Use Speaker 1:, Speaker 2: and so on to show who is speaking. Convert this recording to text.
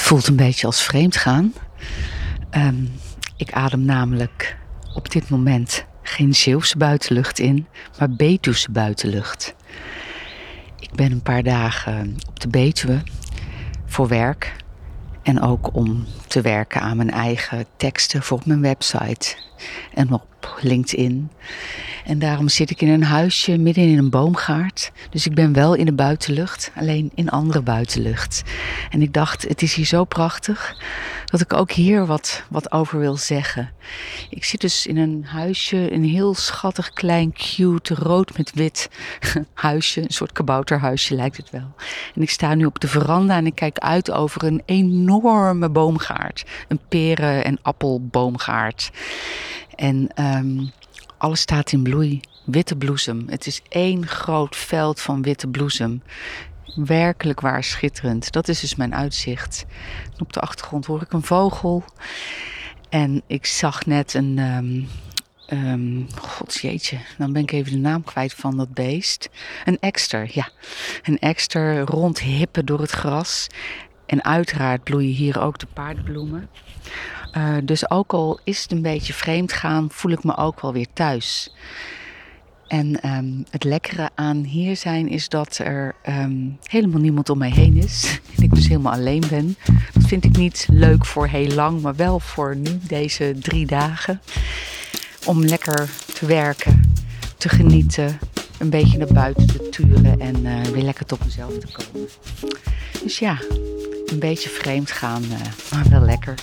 Speaker 1: voelt een beetje als vreemd gaan. Ehm, ik adem namelijk op dit moment geen Zeeuwse buitenlucht in, maar Betuwse buitenlucht. Ik ben een paar dagen op de Betuwe voor werk en ook om te werken aan mijn eigen teksten voor op mijn website en op LinkedIn. En daarom zit ik in een huisje midden in een boomgaard. Dus ik ben wel in de buitenlucht, alleen in andere buitenlucht. En ik dacht, het is hier zo prachtig dat ik ook hier wat, wat over wil zeggen. Ik zit dus in een huisje, een heel schattig klein, cute, rood met wit huisje. Een soort kabouterhuisje lijkt het wel. En ik sta nu op de veranda en ik kijk uit over een enorme boomgaard. Een peren- en appelboomgaard. En um, alles staat in bloei. Witte bloesem. Het is één groot veld van witte bloesem. Werkelijk waar schitterend. Dat is dus mijn uitzicht. op de achtergrond hoor ik een vogel. En ik zag net een. Um, um, godsjeetje, dan ben ik even de naam kwijt van dat beest. Een ekster, ja. Een ekster rondhippen door het gras. En uiteraard bloeien hier ook de paardbloemen. Uh, dus ook al is het een beetje vreemd gaan, voel ik me ook wel weer thuis. En um, het lekkere aan hier zijn is dat er um, helemaal niemand om mij heen is. En ik dus helemaal alleen ben. Dat vind ik niet leuk voor heel lang, maar wel voor nu, deze drie dagen. Om lekker te werken, te genieten, een beetje naar buiten te turen en uh, weer lekker tot mezelf te komen. Dus ja, een beetje vreemd gaan, uh, maar wel lekker.